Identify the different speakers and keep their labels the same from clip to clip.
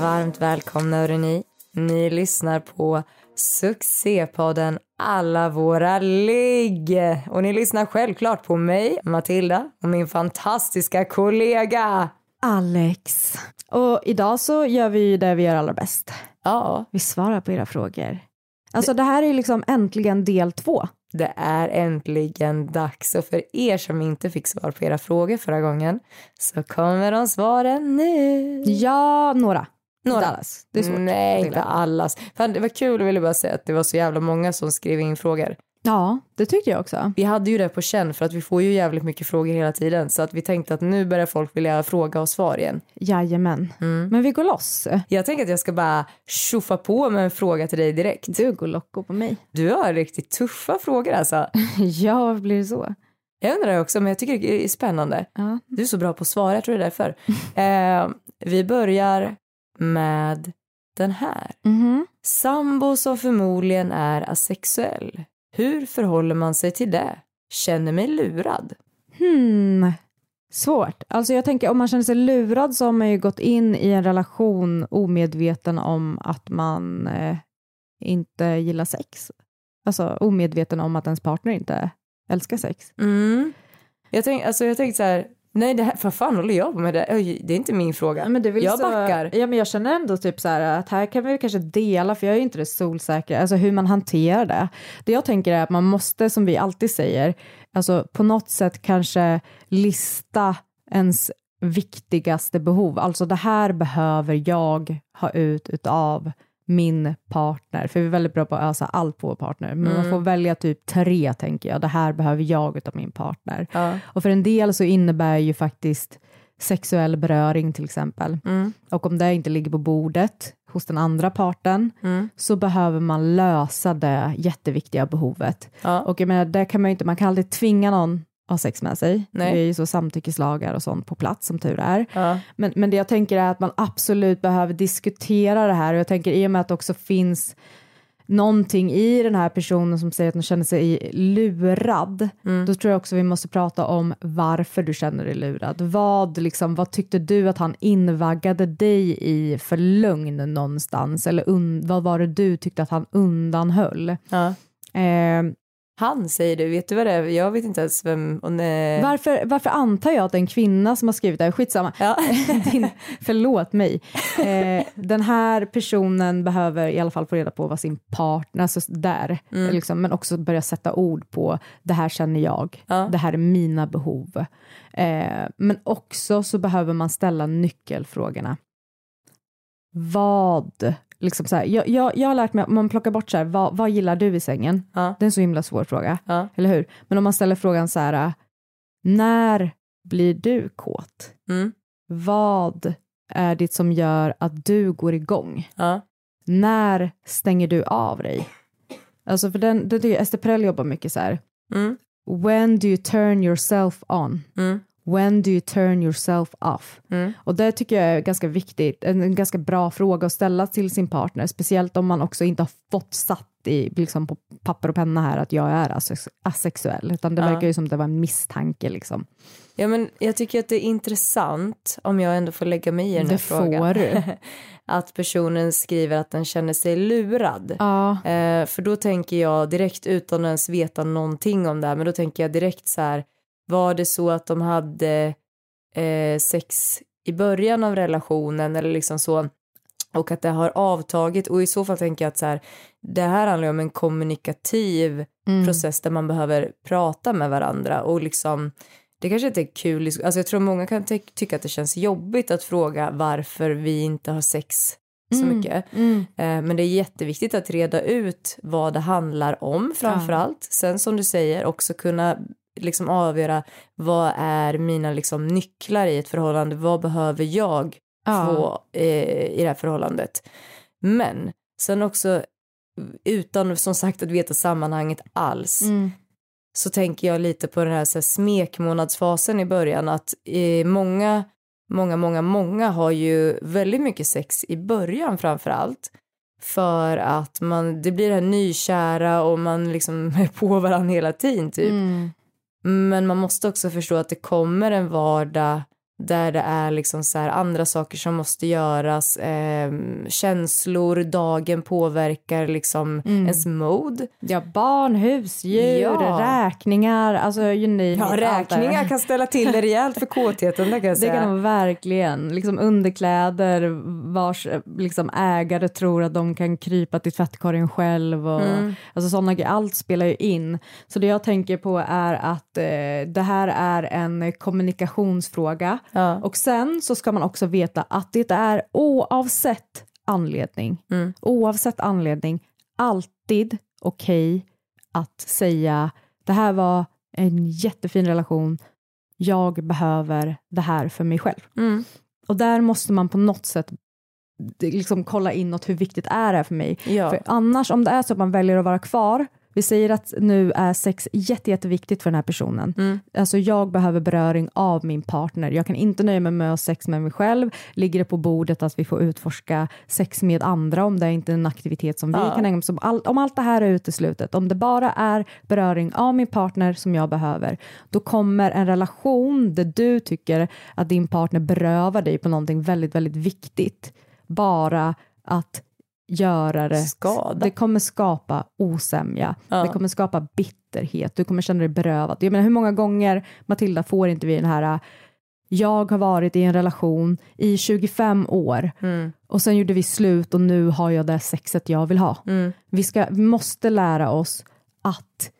Speaker 1: Varmt välkomna hörni. Ni lyssnar på succépodden Alla våra ligg. Och ni lyssnar självklart på mig, Matilda, och min fantastiska kollega
Speaker 2: Alex. Och idag så gör vi ju det vi gör allra bäst.
Speaker 1: Ja,
Speaker 2: Vi svarar på era frågor. Alltså det här är liksom äntligen del två.
Speaker 1: det är äntligen dags. Och för er som inte fick svar på era frågor förra gången så kommer de svaren nu.
Speaker 2: Ja, några.
Speaker 1: Några.
Speaker 2: Allas. Det är svårt.
Speaker 1: Nej, inte allas. Fan, det var kul, jag ville bara säga att det var så jävla många som skrev in frågor.
Speaker 2: Ja, det tyckte jag också.
Speaker 1: Vi hade ju det på känn för att vi får ju jävligt mycket frågor hela tiden så att vi tänkte att nu börjar folk vilja fråga och svar igen.
Speaker 2: Jajamän.
Speaker 1: Mm.
Speaker 2: Men vi går loss.
Speaker 1: Jag tänker att jag ska bara tjoffa på med en fråga till dig direkt.
Speaker 2: Du går locko på mig.
Speaker 1: Du har riktigt tuffa frågor alltså.
Speaker 2: ja, varför blir det så?
Speaker 1: Jag undrar också, men jag tycker det är spännande.
Speaker 2: Ja.
Speaker 1: Du är så bra på att svara, jag tror det är därför. Eh, vi börjar med den här.
Speaker 2: Mhm.
Speaker 1: Sambo som förmodligen är asexuell. Hur förhåller man sig till det? Känner mig lurad.
Speaker 2: Hmm. Svårt. Alltså jag tänker om man känner sig lurad så har man ju gått in i en relation omedveten om att man eh, inte gillar sex. Alltså omedveten om att ens partner inte älskar sex.
Speaker 1: Mm. Jag tänkte alltså, jag tänkte så här, nej det här, vad fan håller jag på med det? Det är inte min fråga.
Speaker 2: men det väl
Speaker 1: jag
Speaker 2: så,
Speaker 1: backar.
Speaker 2: Ja, men jag känner ändå typ så här att här kan vi kanske dela, för jag är inte det solsäkra, alltså hur man hanterar det. Det jag tänker är att man måste, som vi alltid säger, alltså på något sätt kanske lista ens viktigaste behov. Alltså det här behöver jag ha ut utav min partner, för vi är väldigt bra på att ösa allt på vår partner, men man får välja typ tre tänker jag, det här behöver jag utav min partner.
Speaker 1: Ja.
Speaker 2: Och för en del så innebär ju faktiskt sexuell beröring till exempel.
Speaker 1: Mm.
Speaker 2: Och om det inte ligger på bordet hos den andra parten
Speaker 1: Mm.
Speaker 2: så behöver man lösa det jätteviktiga behovet.
Speaker 1: Ja.
Speaker 2: Och jag menar, det kan man inte, man kan aldrig tvinga någon ha sex med sig.
Speaker 1: Nej.
Speaker 2: Det är ju så samtyckeslagar och sånt på plats som tur är.
Speaker 1: Ja.
Speaker 2: Men, men det jag tänker är att man absolut behöver diskutera det här och jag tänker i och med att det också finns någonting i den här personen som säger att den känner sig lurad,
Speaker 1: Mm.
Speaker 2: då tror jag också vi måste prata om varför du känner dig lurad. Vad, liksom, vad tyckte du att han invaggade dig i för lögn någonstans? Eller un, vad var det du tyckte att han undanhöll?
Speaker 1: Ja.
Speaker 2: Eh,
Speaker 1: Han säger du, vet du vad det är? Jag vet inte ens vem... Nej.
Speaker 2: varför, varför antar jag att det en kvinna som har skrivit det här? Skitsamma.
Speaker 1: Ja.
Speaker 2: Din, förlåt mig. Eh, den här personen behöver i alla fall få reda på vad sin partner, alltså där,
Speaker 1: Mm.
Speaker 2: liksom, men också börja sätta ord på det här känner jag,
Speaker 1: Ja.
Speaker 2: det här är mina behov. Eh, men också så behöver man ställa nyckelfrågorna. Vad, liksom så här, jag, jag, jag har lärt mig, om man plockar bort så här, vad, vad gillar du i sängen?
Speaker 1: Ja.
Speaker 2: Det är en så himla svår fråga,
Speaker 1: Ja.
Speaker 2: eller hur? Men om man ställer frågan så här, när blir du kåt?
Speaker 1: Mm.
Speaker 2: Vad är det som gör att du går igång?
Speaker 1: Ja.
Speaker 2: När stänger du av dig? Alltså för den, det tycker jag Ester Perel jobbar mycket så här.
Speaker 1: Mm.
Speaker 2: When do you turn yourself on?
Speaker 1: Mm.
Speaker 2: When do you turn yourself off?
Speaker 1: Mm.
Speaker 2: Och det tycker jag är ganska viktigt, en, en ganska bra fråga att ställa till sin partner, speciellt om man också inte har fått satt i, liksom på papper och penna här att jag är asex- asexuell, utan det
Speaker 1: Ja.
Speaker 2: verkar ju som det var en misstanke liksom.
Speaker 1: Ja, men jag tycker att det är intressant, om jag ändå får lägga mig i den här
Speaker 2: Det
Speaker 1: frågan,
Speaker 2: får du.
Speaker 1: att personen skriver att den känner sig lurad.
Speaker 2: Ja,
Speaker 1: Eh, för då tänker jag direkt, utan att ens veta någonting om det här, men då tänker jag direkt så här, var det så att de hade eh, sex i början av relationen eller liksom så, och att det har avtagit och i så fall tänker jag att så här, det här handlar ju om en kommunikativ
Speaker 2: Mm.
Speaker 1: process där man behöver prata med varandra och liksom det kanske inte är kul, alltså jag tror många kan ty- tycka att det känns jobbigt att fråga varför vi inte har sex så
Speaker 2: Mm.
Speaker 1: mycket.
Speaker 2: Mm.
Speaker 1: Eh, Men det är jätteviktigt att reda ut vad det handlar om framför allt. Sen som du säger också kunna liksom avgöra vad är mina liksom nycklar i ett förhållande, vad behöver jag
Speaker 2: Ja.
Speaker 1: få eh, i det här förhållandet. Men sen också utan som sagt att veta sammanhanget alls
Speaker 2: Mm.
Speaker 1: så tänker jag lite på den här, så här smekmånadsfasen i början att eh, många, många, många, många har ju väldigt mycket sex i början framför allt för att man, det blir det här nykära och man liksom är på varandra hela tiden typ.
Speaker 2: Mm.
Speaker 1: Men man måste också förstå att det kommer en vardag där det är liksom så andra saker som måste göras. Eh, känslor, dagen påverkar liksom
Speaker 2: Mm.
Speaker 1: ens mode.
Speaker 2: Ja, barn, husdjur,
Speaker 1: Ja.
Speaker 2: räkningar, alltså you name
Speaker 1: Ja,
Speaker 2: det
Speaker 1: räkningar kan ställa till det rejält för kåtheten, det kan jag
Speaker 2: Det
Speaker 1: säga.
Speaker 2: kan de verkligen. Liksom underkläder vars eh, liksom, ägare tror att de kan krypa till tvättkorgen själv. Och,
Speaker 1: Mm.
Speaker 2: alltså, sådana, allt spelar ju in. Så det jag tänker på är att eh, det här är en kommunikationsfråga.
Speaker 1: Ja.
Speaker 2: Och sen så ska man också veta att det är oavsett anledning,
Speaker 1: Mm.
Speaker 2: oavsett anledning, alltid okej att säga det här var en jättefin relation, jag behöver det här för mig själv.
Speaker 1: Mm.
Speaker 2: Och där måste man på något sätt liksom kolla inåt hur viktigt är det här för mig.
Speaker 1: Ja.
Speaker 2: För annars om det är så att man väljer att vara kvar, vi säger att nu är sex jätte, jätteviktigt för den här personen.
Speaker 1: Mm.
Speaker 2: Alltså jag behöver beröring av min partner. Jag kan inte nöja mig med att ha sex med mig själv. Ligger det på bordet att vi får utforska sex med andra om det är inte är en aktivitet som vi
Speaker 1: Ja.
Speaker 2: kan ägna oss åt. Om allt det här är uteslutet, om det bara är beröring av min partner som jag behöver, då kommer en relation där du tycker att din partner berövar dig på någonting väldigt, väldigt viktigt bara att göra det
Speaker 1: Skada.
Speaker 2: det kommer skapa osämja,
Speaker 1: Ja.
Speaker 2: det kommer skapa bitterhet, du kommer känna dig berövad. Jag menar hur många gånger, Matilda, får inte vi den här jag har varit i en relation i 25 år
Speaker 1: Mm.
Speaker 2: och sen gjorde vi slut och nu har jag det sexet jag vill ha.
Speaker 1: Mm.
Speaker 2: Vi, ska, vi måste lära oss att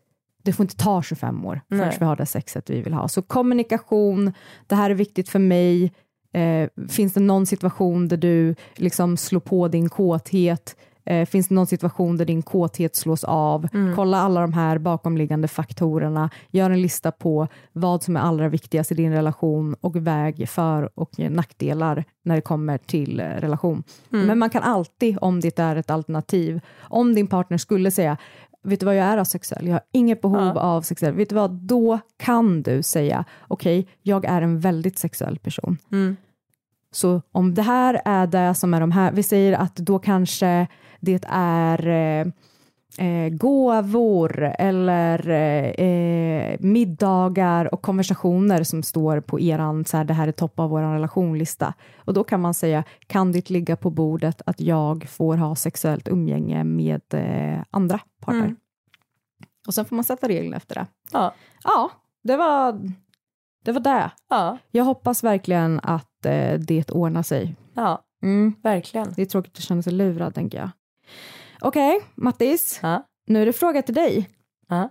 Speaker 2: det får inte ta 25 år förrän
Speaker 1: Nej.
Speaker 2: vi har det sexet vi vill ha. Så kommunikation, det här är viktigt för mig. Eh, finns det någon situation där du liksom slår på din kåthet? Eh, finns det någon situation där din kåthet slås av? Kolla alla de här bakomliggande faktorerna. Gör en lista på vad som är allra viktigast i din relation och väg för och nackdelar när det kommer till eh, relation. Men man kan alltid, om det är ett alternativ, om din partner skulle säga vet du vad jag är asexuell, jag har inget behov
Speaker 1: Ja.
Speaker 2: av sexuell, vet du vad, då kan du säga okej, jag är en väldigt sexuell person.
Speaker 1: Mm.
Speaker 2: Så om det här är det som är de här, vi säger att då kanske det är eh, eh, gåvor eller eh, eh, middagar och konversationer som står på eran, så här, det här är topp av vår relationlista. Och då kan man säga, kan det ligga på bordet att jag får ha sexuellt umgänge med eh, andra parter?
Speaker 1: Mm.
Speaker 2: Och sen får man sätta regler efter det.
Speaker 1: Ja.
Speaker 2: Ja, det var det. Var det.
Speaker 1: Ja.
Speaker 2: Jag hoppas verkligen att eh, det ordnar sig.
Speaker 1: ja,
Speaker 2: Mm.
Speaker 1: verkligen.
Speaker 2: Det är tråkigt att känna sig lurad, tänker jag. Okej, Mattis.
Speaker 1: Ja.
Speaker 2: Nu är det fråga till dig.
Speaker 1: Ja.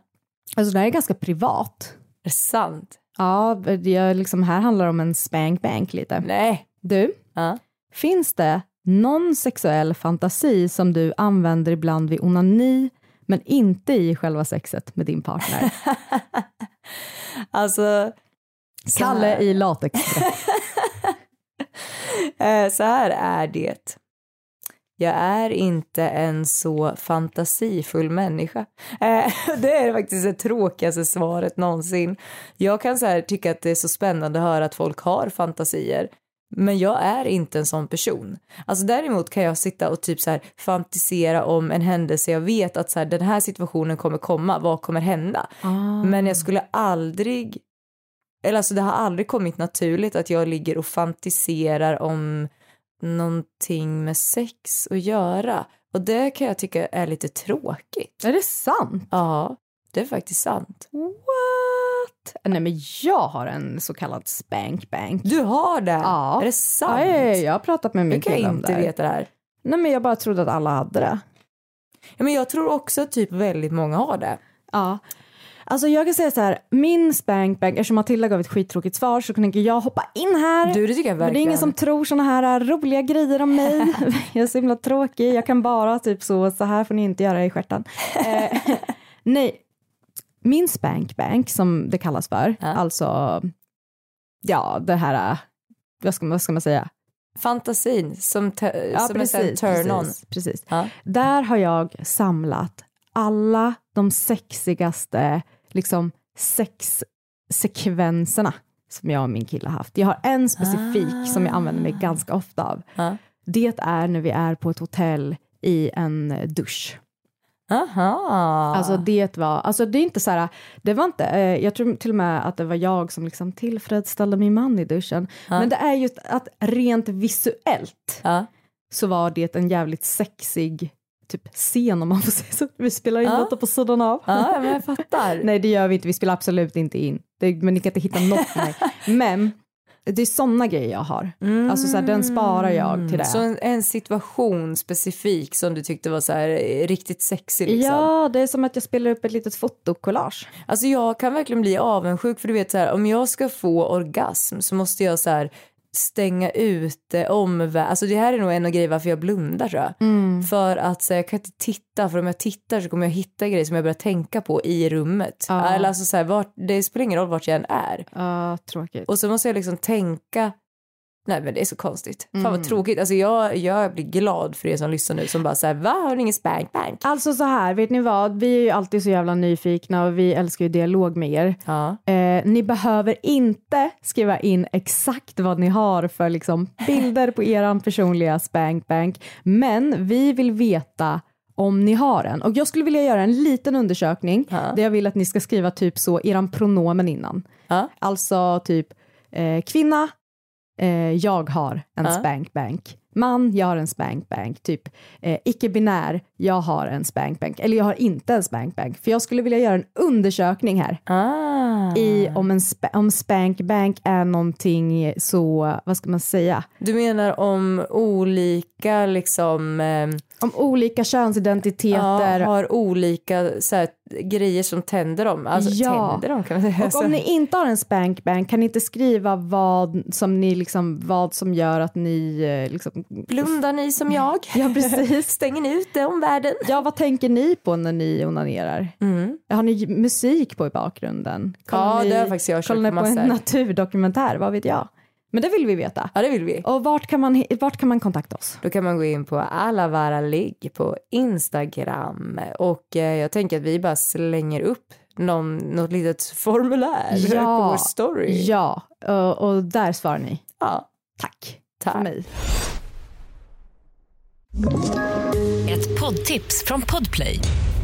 Speaker 2: Alltså, det här är ganska privat.
Speaker 1: Är det sant?
Speaker 2: Ja, är liksom, här handlar det om en spank bank lite.
Speaker 1: Nej.
Speaker 2: Du,
Speaker 1: Ja.
Speaker 2: finns det någon sexuell fantasi som du använder ibland vid onani men inte i själva sexet med din partner?
Speaker 1: Alltså. så
Speaker 2: Kalle i latex.
Speaker 1: Eh, så här är det. Jag är inte en så fantasifull människa. Eh, det är faktiskt det tråkigaste svaret någonsin. Jag kan så här tycka att det är så spännande att höra att folk har fantasier. Men jag är inte en sån person. Alltså däremot kan jag sitta och typ så här fantisera om en händelse jag vet att så här, den här situationen kommer komma, vad kommer hända?
Speaker 2: Ah.
Speaker 1: Men jag skulle aldrig, eller alltså det har aldrig kommit naturligt att jag ligger och fantiserar om någonting med sex att göra. Och det kan jag tycka är lite tråkigt.
Speaker 2: Är det sant?
Speaker 1: Ja, det är faktiskt sant.
Speaker 2: What? Nej men jag har en så kallad spank bank.
Speaker 1: Du har det?
Speaker 2: Ja.
Speaker 1: Är det sant?
Speaker 2: Ja, jag har pratat med min
Speaker 1: kan
Speaker 2: kille om
Speaker 1: inte
Speaker 2: det. här.
Speaker 1: veta det här?
Speaker 2: Nej men jag bara trodde att alla hade det.
Speaker 1: Ja, men jag tror också att typ väldigt många har det.
Speaker 2: Ja. Alltså jag kan säga så här, min spank bank, eftersom Matilda gav ett skittråkigt svar så tänker jag hoppa in här.
Speaker 1: Du, det tycker jag
Speaker 2: Men det är
Speaker 1: verkligen.
Speaker 2: ingen som tror såna här roliga grejer om mig. jag är så himla tråkig. Jag kan bara typ så, så här får ni inte göra i stjärten. Eh, nej, min spankbank som det kallas för,
Speaker 1: Ja.
Speaker 2: alltså ja det här, vad ska, vad ska man säga?
Speaker 1: Fantasin som,
Speaker 2: Ja,
Speaker 1: som är en turn-on.
Speaker 2: precis, precis.
Speaker 1: Ja.
Speaker 2: Där har jag samlat alla de sexigaste liksom sexsekvenserna som jag och min kille haft. Jag har en specifik som jag använder mig ganska ofta av.
Speaker 1: Ja.
Speaker 2: Det är när vi är på ett hotell i en dusch.
Speaker 1: Aha.
Speaker 2: Alltså det var, alltså det är inte så här, det var inte, eh, jag tror till och med att det var jag som liksom tillfredsställde min man i duschen. Men det är ju att rent visuellt
Speaker 1: ja.
Speaker 2: så var det en jävligt sexig typ scen om man får säga så. Vi spelar in
Speaker 1: Ja.
Speaker 2: detta på sidan av.
Speaker 1: ja, men jag fattar.
Speaker 2: Nej det gör vi inte, vi spelar absolut inte in. Det, men ni kan inte hitta något med. Men det är sådana grejer jag har. Alltså så här, den sparar jag till det.
Speaker 1: Så en, en situation specifik som du tyckte var så här eh, riktigt sexig liksom.
Speaker 2: Ja, det är som att jag spelar upp ett litet fotokollage.
Speaker 1: Alltså jag kan verkligen bli avundsjuk för du vet så här om jag ska få orgasm så måste jag så här stänga ute omvärlden. Alltså det här är nog en av grejerna varför jag blundar tror jag.
Speaker 2: Mm.
Speaker 1: För att så jag kan inte titta för om jag tittar så kommer jag hitta grejer som jag börjar tänka på i rummet.
Speaker 2: Ja.
Speaker 1: Eller alltså så här, vart, det spelar ingen roll vart jag än är.
Speaker 2: Ja, tråkigt.
Speaker 1: Och så måste jag liksom tänka Nej men det är så konstigt. Fan
Speaker 2: Mm.
Speaker 1: vad tråkigt. Alltså jag, jag blir glad för er som lyssnar nu som bara säger va har ni ingen spank bank?
Speaker 2: Alltså så här, vet ni vad? Vi är ju alltid så jävla nyfikna och vi älskar ju dialog med er.
Speaker 1: Ja.
Speaker 2: Eh, ni behöver inte skriva in exakt vad ni har för liksom, bilder på er personliga spankbank, men vi vill veta om ni har en. Och jag skulle vilja göra en liten undersökning
Speaker 1: Ja.
Speaker 2: där jag vill att ni ska skriva typ så eran pronomen innan.
Speaker 1: Ja.
Speaker 2: Alltså typ eh, kvinna, eh, jag har en
Speaker 1: Ja.
Speaker 2: spankbank. Man, jag har en spankbank. Typ eh, icke-binär, jag har en spankbank. Eller jag har inte en spankbank. För jag skulle vilja göra en undersökning här
Speaker 1: Ah.
Speaker 2: i om, en sp- om spankbank är någonting så, vad ska man säga,
Speaker 1: Du menar om olika liksom eh,
Speaker 2: om olika
Speaker 1: ja,
Speaker 2: könsidentiteter.
Speaker 1: har olika så här, grejer som tänder dem? Alltså
Speaker 2: Ja.
Speaker 1: tänder dem kan man säga.
Speaker 2: och om ni inte har en spankbank kan ni inte skriva vad som, ni liksom, vad som gör att ni eh, liksom,
Speaker 1: Blundar ni som jag?
Speaker 2: Ja, precis.
Speaker 1: Stänger ni ute omvärlden?
Speaker 2: Ja, vad tänker ni på när ni onanerar?
Speaker 1: Mm.
Speaker 2: Har ni musik på i bakgrunden?
Speaker 1: Ja,
Speaker 2: ni,
Speaker 1: det har faktiskt jag
Speaker 2: Kollar ni
Speaker 1: på
Speaker 2: en naturdokumentär? Vad vet jag? Men det vill vi veta.
Speaker 1: Ja det vill vi.
Speaker 2: Och vart kan man, vart kan man kontakta oss?
Speaker 1: Då kan man gå in på Alavara ligg på Instagram och eh, jag tänker att vi bara slänger upp någon, något litet formulär på vår story.
Speaker 2: Ja, och, och där svarar ni.
Speaker 1: Ja,
Speaker 2: Tack.
Speaker 1: tack.
Speaker 2: För mig.
Speaker 3: Ett poddtips från Podplay.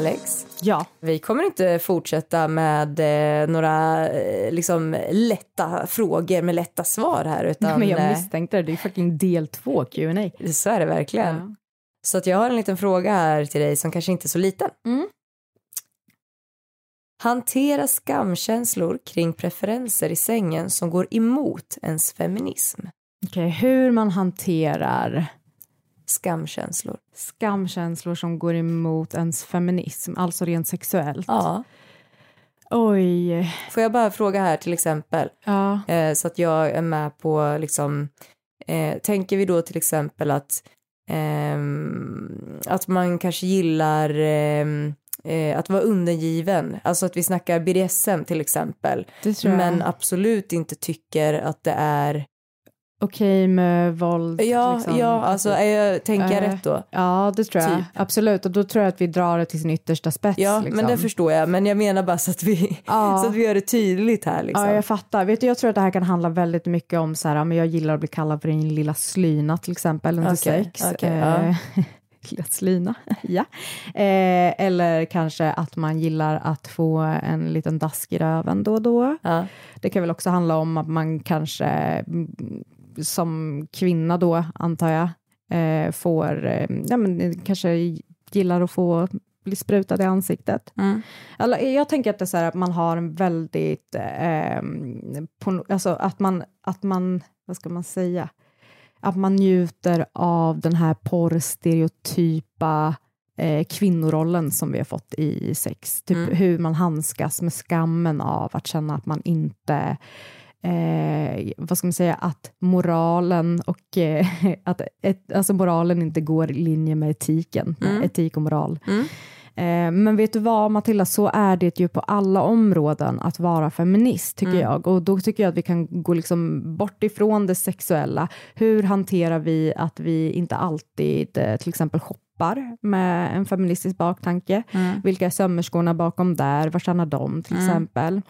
Speaker 1: Alex,
Speaker 2: Ja.
Speaker 1: vi kommer inte fortsätta med eh, några eh, liksom lätta frågor med lätta svar här utan
Speaker 2: Men jag
Speaker 1: eh,
Speaker 2: misstänkte det. Det är fucking del två Q&A.
Speaker 1: så är det verkligen.
Speaker 2: Ja.
Speaker 1: Så att jag har en liten fråga här till dig som kanske inte är så liten.
Speaker 2: Mm.
Speaker 1: Hantera skamkänslor kring preferenser i sängen som går emot ens feminism.
Speaker 2: Okej, hur man hanterar
Speaker 1: Skamkänslor.
Speaker 2: skamkänslor som går emot ens feminism, alltså rent sexuellt.
Speaker 1: Ja.
Speaker 2: Oj.
Speaker 1: Får jag bara fråga här till exempel,
Speaker 2: Ja.
Speaker 1: eh, så att jag är med på liksom, eh, tänker vi då till exempel att, ehm, att man kanske gillar ehm, eh, att vara undergiven, alltså att vi snackar BDSM till exempel, men absolut inte tycker att det är
Speaker 2: Okej med våld.
Speaker 1: Ja,
Speaker 2: liksom.
Speaker 1: ja alltså är jag, tänker jag
Speaker 2: Eh,
Speaker 1: rätt då?
Speaker 2: Ja, det tror jag.
Speaker 1: Typ.
Speaker 2: Absolut. Och då tror jag att vi drar det till sin yttersta spets.
Speaker 1: Ja,
Speaker 2: liksom.
Speaker 1: men det förstår jag. Men jag menar bara så att vi,
Speaker 2: Ja.
Speaker 1: så att vi gör det tydligt här liksom.
Speaker 2: Ja, jag fattar. Vet du, jag tror att det här kan handla väldigt mycket om så här, men jag gillar att bli kallad för din lilla slyna till exempel under
Speaker 1: Okej,
Speaker 2: sex.
Speaker 1: okej,
Speaker 2: Eh, lilla slyna, ja. Eh, eller kanske att man gillar att få en liten dask i röven då och då.
Speaker 1: Ja.
Speaker 2: Det kan väl också handla om att man kanske som kvinna då, antar jag, eh, får, eh, ja men kanske gillar att få bli sprutad i ansiktet.
Speaker 1: Mm.
Speaker 2: Alltså, jag tänker att det är så här att man har en väldigt, eh, på, alltså att man, att man, vad ska man säga, att man njuter av den här porrstereotypa eh, kvinnorollen som vi har fått i sex. Typ
Speaker 1: Mm.
Speaker 2: hur man handskas med skammen av att känna att man inte Eh, vad ska man säga, att moralen och eh, att ett, alltså moralen inte går i linje med etiken, med
Speaker 1: Mm.
Speaker 2: etik och moral.
Speaker 1: Mm.
Speaker 2: Eh, men vet du vad Matilda, så är det ju på alla områden att vara feminist tycker
Speaker 1: Mm.
Speaker 2: jag. Och då tycker jag att vi kan gå liksom bort ifrån det sexuella. Hur hanterar vi att vi inte alltid eh, till exempel shoppar med en feministisk baktanke?
Speaker 1: Mm.
Speaker 2: Vilka är sömmerskorna bakom där? Vad tjänar de till
Speaker 1: Mm.
Speaker 2: exempel?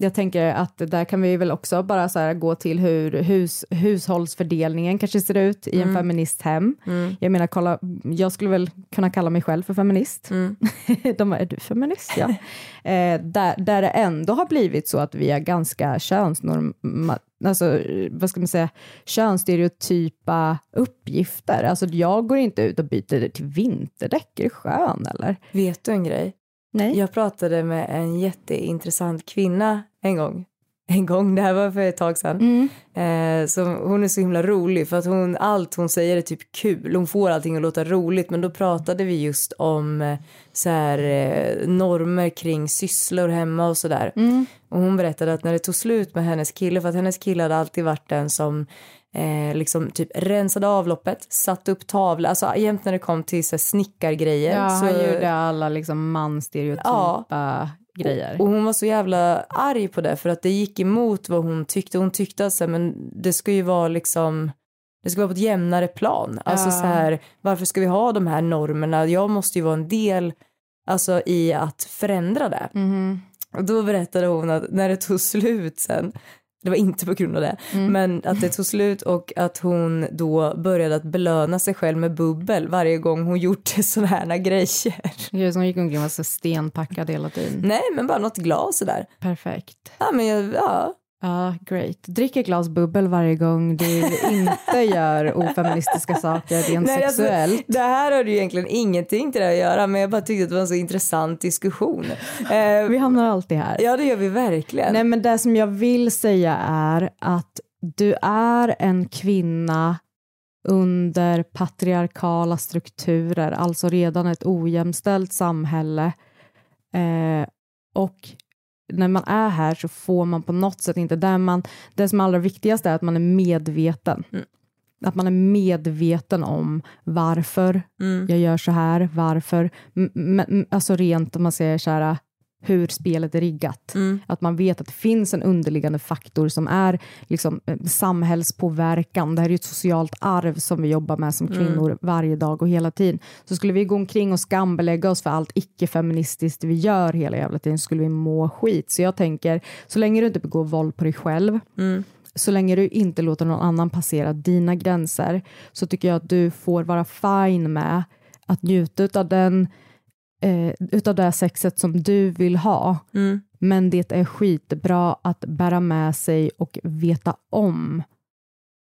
Speaker 2: Jag tänker att där kan vi väl också bara så gå till hur hus, hushållsfördelningen kanske ser ut i en
Speaker 1: Mm.
Speaker 2: feminists hem.
Speaker 1: Mm.
Speaker 2: Jag menar, kolla, jag skulle väl kunna kalla mig själv för feminist.
Speaker 1: Mm.
Speaker 2: De bara, är du feminist? Ja. eh, där, där det ändå har blivit så att vi är ganska könsnorma, alltså, vad ska man säga, könsstereotypa uppgifter. Alltså jag går inte ut och byter till vinterdäck, är det skön eller?
Speaker 1: Vet du en grej?
Speaker 2: Nej.
Speaker 1: Jag pratade med en jätteintressant kvinna en gång. En gång, det här var för ett tag sedan.
Speaker 2: Mm.
Speaker 1: Eh, så hon är så himla rolig för att hon, allt hon säger är typ kul. Hon får allting att låta roligt men då pratade vi just om eh, så här, eh, normer kring sysslor hemma och sådär.
Speaker 2: Mm.
Speaker 1: Och hon berättade att när det tog slut med hennes kille, för att hennes kille hade alltid varit den som eh, liksom typ rensade avloppet, satte upp tavlor, alltså jämt när det kom till så här, snickargrejer.
Speaker 2: Ja,
Speaker 1: så,
Speaker 2: han gjorde alla liksom mansstereotypa grejer.
Speaker 1: och hon var så jävla arg på det för att det gick emot vad hon tyckte. Hon tyckte att så här, men det ska ju vara liksom det ska vara på ett jämnare plan. Alltså
Speaker 2: Ja.
Speaker 1: så här, varför ska vi ha de här normerna? Jag måste ju vara en del alltså, i att förändra det.
Speaker 2: Mhm.
Speaker 1: Och då berättade hon att när det tog slut sen, det var inte på grund av det,
Speaker 2: Mm.
Speaker 1: men att det tog slut och att hon då började att belöna sig själv med bubbel varje gång hon gjorde sådana här grejer.
Speaker 2: Är som gick omkring och var så stenpackad hela tiden.
Speaker 1: Nej, men bara något glas sådär.
Speaker 2: Perfekt.
Speaker 1: Ja, men jag, ja.
Speaker 2: Ja, great. Drick ett glas bubbel varje gång du inte gör ofeministiska saker rent
Speaker 1: Nej, alltså,
Speaker 2: sexuellt.
Speaker 1: det här har ju egentligen ingenting till det att göra, men jag bara tyckte att det var en så intressant diskussion. Eh,
Speaker 2: Vi hamnar alltid här.
Speaker 1: ja, det gör vi verkligen.
Speaker 2: Nej, men det som jag vill säga är att du är en kvinna under patriarkala strukturer, alltså redan ett ojämställt samhälle. Eh, och när man är här så får man på något sätt inte, där man, det som är allra viktigast är att man är medveten.
Speaker 1: Mm.
Speaker 2: Att man är medveten om varför
Speaker 1: Mm.
Speaker 2: jag gör så här, varför, m- m- alltså rent om man säger så här, hur spelet är riggat.
Speaker 1: Mm.
Speaker 2: Att man vet att det finns en underliggande faktor som är liksom, eh, samhällspåverkan. Det här är ju ett socialt arv som vi jobbar med som kvinnor varje dag och hela tiden. Så skulle vi gå omkring och skambelägga oss för allt icke-feministiskt vi gör hela jävla tiden skulle vi må skit. Så jag tänker, så länge du inte begår våld på dig själv
Speaker 1: Mm.
Speaker 2: så länge du inte låter någon annan passera dina gränser så tycker jag att du får vara fine med att njuta av den eh, utav det här sexet som du vill ha.
Speaker 1: Mm.
Speaker 2: Men det är skitbra att bära med sig och veta om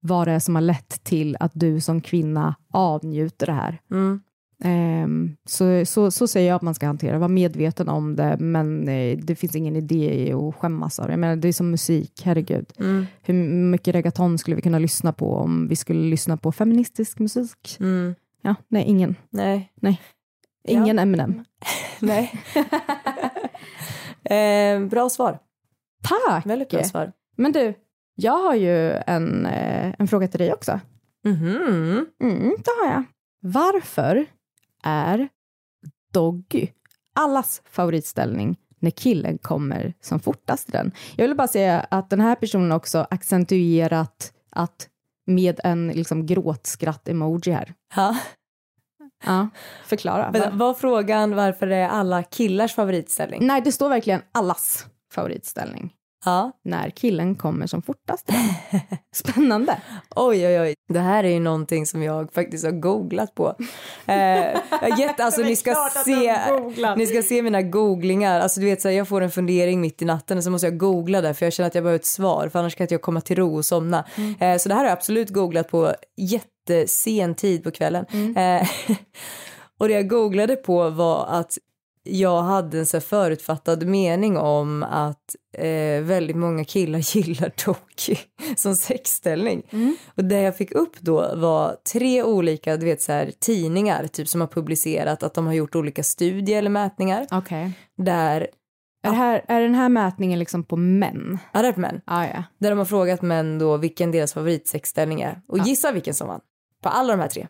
Speaker 2: vad det är som har lett till att du som kvinna avnjuter det här.
Speaker 1: Mm.
Speaker 2: Ehm, så, så, så säger jag att man ska hantera Var medveten om det, men eh, det finns ingen idé i att skämmas av det. Jag menar, det är som musik, herregud.
Speaker 1: Mm.
Speaker 2: Hur mycket reggaeton skulle vi kunna lyssna på om vi skulle lyssna på feministisk musik?
Speaker 1: Mm.
Speaker 2: Ja, nej, ingen.
Speaker 1: Nej.
Speaker 2: Ingen
Speaker 1: Ja.
Speaker 2: Eminem.
Speaker 1: Nej. eh, bra svar.
Speaker 2: Tack!
Speaker 1: Väldigt bra svar.
Speaker 2: Men du, jag har ju en, eh, en fråga till dig också.
Speaker 1: Mhm.
Speaker 2: Mm, det har jag. Varför är Doggy allas favoritställning när killen kommer som fortast i den? Jag vill bara säga att den här personen också accentuerat att med en liksom gråtskratt-emoji här.
Speaker 1: Ja.
Speaker 2: Ja, förklara.
Speaker 1: Men var frågan varför det är alla killars favoritställning?
Speaker 2: Nej, det står verkligen allas favoritställning.
Speaker 1: Ja.
Speaker 2: När killen kommer som fortast. Spännande.
Speaker 1: Oj, oj, oj. Det här är ju någonting som jag faktiskt har googlat på. Eh, jag gett, alltså, ni, ska se, ni ska se mina googlingar. Alltså, du vet, så här, jag får en fundering mitt i natten och så måste jag googla det för jag känner att jag behöver ett svar för annars kan inte jag komma till ro och somna. Eh, så det här har jag absolut googlat på jättesen tid på kvällen. Eh, Och det jag googlade på var att jag hade en så förutfattad mening om att eh, väldigt många killar gillar Doki som sexställning. Och det jag fick upp då var tre olika du vet, så här, tidningar typ som har publicerat att de har gjort olika studier eller mätningar
Speaker 2: Okej.
Speaker 1: där,
Speaker 2: Är, här, är den här mätningen liksom på män?
Speaker 1: ja, det är på män,
Speaker 2: Ah, ja.
Speaker 1: där de har frågat män då vilken deras favoritsexställning är och gissa vilken som vann. På alla de här tre.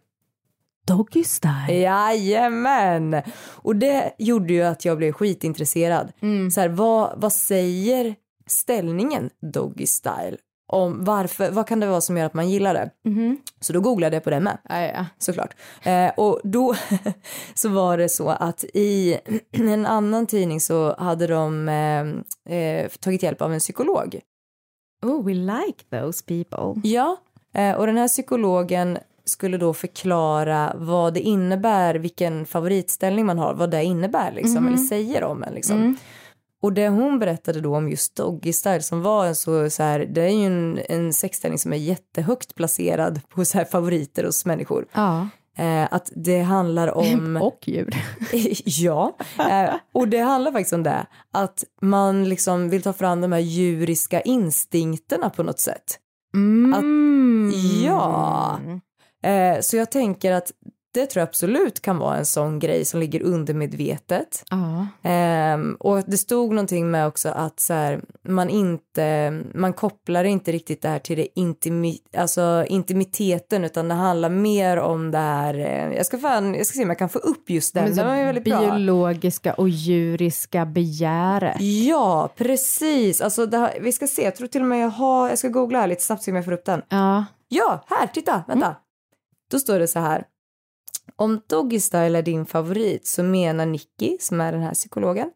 Speaker 2: Doggy style.
Speaker 1: Jajamän! Och det gjorde ju att jag blev skitintresserad.
Speaker 2: Mm.
Speaker 1: Så här, vad, vad säger ställningen doggy style? Om varför, vad kan det vara som gör att man gillar det?
Speaker 2: Mhm.
Speaker 1: Så då googlade jag på det med
Speaker 2: Ah, ja.
Speaker 1: såklart. Eh, och då så var det så att i en annan tidning så hade de eh, eh, tagit hjälp av en psykolog.
Speaker 2: Oh, we like those people.
Speaker 1: Ja, eh, och den här psykologen skulle då förklara vad det innebär, vilken favoritställning man har, vad det innebär liksom, eller säger om en liksom. Och det hon berättade då om just Doggy Style som var en så, så här, det är ju en, en sexställning som är jättehögt placerad på så här favoriter hos människor.
Speaker 2: Ja.
Speaker 1: Eh, att det handlar om...
Speaker 2: Och djur.
Speaker 1: ja, eh, och det handlar faktiskt om det. Att man liksom vill ta fram de här djuriska instinkterna på något sätt.
Speaker 2: Mm.
Speaker 1: Ja. Eh, så jag tänker att det tror jag absolut kan vara en sån grej som ligger undermedvetet.
Speaker 2: Ja.
Speaker 1: Ehm, och det stod någonting med också att så här, man inte, man kopplar inte riktigt det här till det intimi, alltså intimiteten utan det handlar mer om det här, eh, jag ska fan, jag ska se om jag kan få upp just den,
Speaker 2: så
Speaker 1: den var ju väldigt bra.
Speaker 2: biologiska och djuriska begäret.
Speaker 1: Ja, precis. Alltså här, vi ska se, jag tror till och med jag har, jag ska googla här lite snabbt se om jag får upp den.
Speaker 2: Ja.
Speaker 1: Ja, här, titta, vänta. Då står det så här. Om Doggy Style är din favorit så menar Nicky, som är den här psykologen,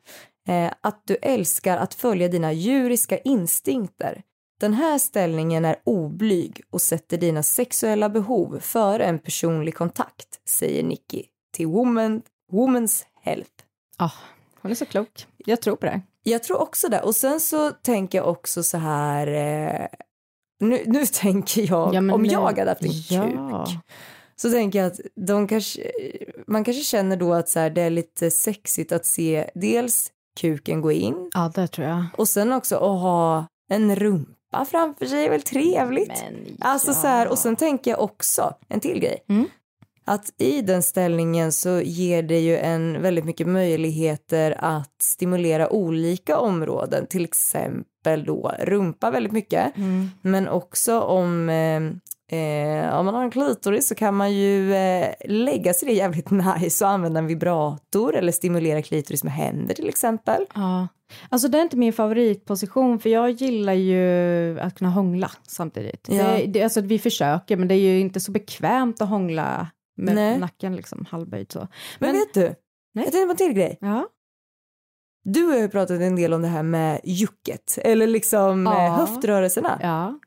Speaker 1: eh, att du älskar att följa dina djuriska instinkter. Den här ställningen är oblyg och sätter dina sexuella behov före en personlig kontakt, säger Nicky till Woman, Woman's Health.
Speaker 2: Ah, hon är så klok. Jag tror på det.
Speaker 1: Jag tror också det. Och sen så tänker jag också så här... Eh, nu, nu tänker jag,
Speaker 2: Ja,
Speaker 1: om
Speaker 2: nu-
Speaker 1: jag hade haft en
Speaker 2: Ja.
Speaker 1: kuk, så tänker jag att de kanske, man kanske känner då att så här, det är lite sexigt att se dels kuken gå in
Speaker 2: Ja, det tror jag.
Speaker 1: och sen också att ha en rumpa framför sig är väl trevligt.
Speaker 2: Men,
Speaker 1: Alltså så här, och sen tänker jag också en till grej.
Speaker 2: Mm.
Speaker 1: Att i den ställningen så ger det ju en väldigt mycket möjligheter att stimulera olika områden, till exempel då rumpa väldigt mycket,
Speaker 2: Mm.
Speaker 1: men också om eh, Eh, om man har en klitoris så kan man ju eh, lägga sig det jävligt nice och använda en vibrator eller stimulera klitoris med händer till exempel.
Speaker 2: Ja. Alltså det är inte min favoritposition för jag gillar ju att kunna hångla samtidigt.
Speaker 1: Ja.
Speaker 2: Det, det, alltså vi försöker men det är ju inte så bekvämt att hångla med
Speaker 1: Nej.
Speaker 2: nacken liksom halvböjd så.
Speaker 1: Men,
Speaker 2: Men-
Speaker 1: vet du,
Speaker 2: Nej.
Speaker 1: jag tänkte på en till grej.
Speaker 2: Ja.
Speaker 1: Du har ju pratat en del om det här med jucket eller liksom
Speaker 2: Ja.
Speaker 1: eh, höftrörelserna.
Speaker 2: Ja.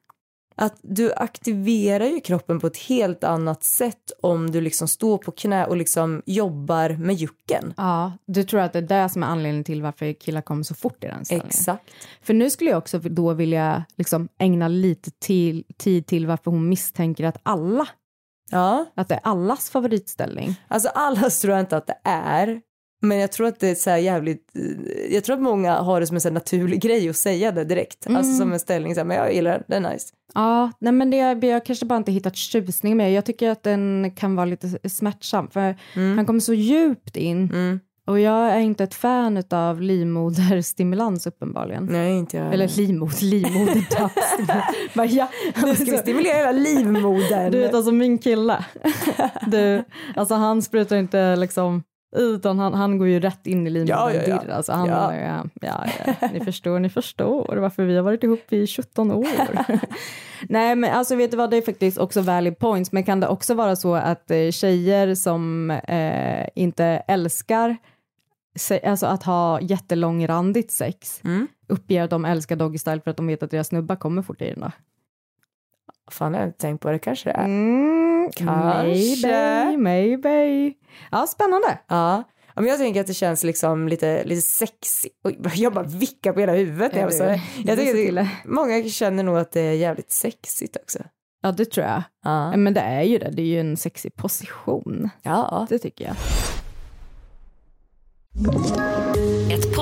Speaker 1: Att du aktiverar ju kroppen på ett helt annat sätt om du liksom står på knä och liksom jobbar med jucken.
Speaker 2: ja, du tror att det är det som är anledningen till varför killar kommer så fort i den ställningen?
Speaker 1: Exakt.
Speaker 2: För nu skulle jag också då vilja liksom ägna lite till, tid till varför hon misstänker att alla,
Speaker 1: Ja,
Speaker 2: att det är allas favoritställning.
Speaker 1: alltså allas tror jag inte att det är. Men jag tror att det är så här jävligt, eh, jag tror att många har det som en så naturlig grej att säga det direkt. Alltså som en ställning, så här, men jag gillar det, det är nice.
Speaker 2: Ja, nej men det, jag kanske bara inte hittat tjusning med. Jag tycker att den kan vara lite smärtsam för han kommer så djupt in
Speaker 1: Mm.
Speaker 2: och jag är inte ett fan av livmoderstimulans uppenbarligen.
Speaker 1: Nej, inte jag.
Speaker 2: Eller livmoder, livmodertappstimulans. Bara, ja,
Speaker 1: nu ska vi stimulera hela livmodern.
Speaker 2: Du vet alltså min kille, du, alltså han sprutar inte liksom utan han, han går ju rätt in i livmodern
Speaker 1: Ja, ja, ja.
Speaker 2: dirr. Alltså han,
Speaker 1: Ja.
Speaker 2: ja. Ja, ja, ni förstår, ni förstår varför vi har varit ihop i 17 år. Nej men alltså vet du vad, det är faktiskt också valid points, men kan det också vara så att eh, tjejer som eh, inte älskar alltså att ha jättelångrandigt sex
Speaker 1: Mm.
Speaker 2: uppger att de älskar doggy style för att de vet att deras snubbar kommer fort i den då?
Speaker 1: Fan, jag har inte tänkt på det. Kanske det är.
Speaker 2: Mm,
Speaker 1: Kanske.
Speaker 2: Maybe, maybe. Ja, spännande.
Speaker 1: Ja. Ja, men jag tänker att det känns liksom lite, lite sexy. Oj, jag bara vickar på hela huvudet. när
Speaker 2: Ja,
Speaker 1: Jag, så, jag tycker det, många känner nog att det är jävligt sexigt också.
Speaker 2: Ja, det tror jag.
Speaker 1: Ja.
Speaker 2: Men det är ju det, det är ju en sexig position.
Speaker 1: ja.
Speaker 2: Det tycker jag.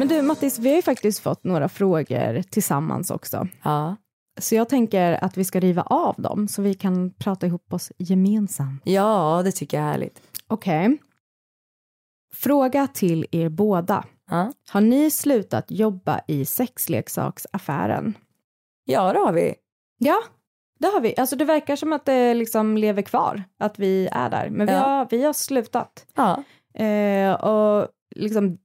Speaker 2: Men du Mattis, vi har ju faktiskt fått några frågor tillsammans också.
Speaker 1: ja.
Speaker 2: Så jag tänker att vi ska riva av dem så vi kan prata ihop oss gemensamt.
Speaker 1: Ja, det tycker jag är härligt.
Speaker 2: Okej. Fråga till er båda.
Speaker 1: Ja,
Speaker 2: Har ni slutat jobba i sexleksaksaffären?
Speaker 1: ja det har vi.
Speaker 2: Ja, det har vi. Alltså det verkar som att det liksom lever kvar, att vi är där. Men vi,
Speaker 1: Ja.
Speaker 2: har, vi har slutat.
Speaker 1: Ja.
Speaker 2: Eh, och liksom,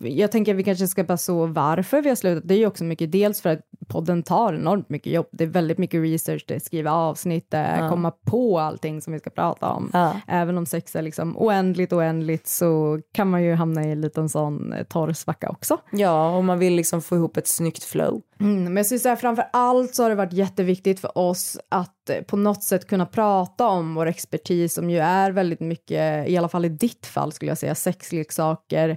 Speaker 2: jag tänker att vi kanske ska bara så varför vi har slutat. Det är ju också mycket, dels för att podden tar enormt mycket jobb. Det är väldigt mycket research, det är skriva avsnitt, det är
Speaker 1: Ja.
Speaker 2: komma på allting som vi ska prata om.
Speaker 1: Ja.
Speaker 2: Även om sex är liksom oändligt, oändligt så kan man ju hamna i en liten sån eh, torr svacka också.
Speaker 1: ja, om man vill liksom få ihop ett snyggt flow.
Speaker 2: Mm, men jag skulle säga framför allt så har det varit jätteviktigt för oss att eh, på något sätt kunna prata om vår expertis som ju är väldigt mycket, i alla fall i ditt fall skulle jag säga, sexleksaker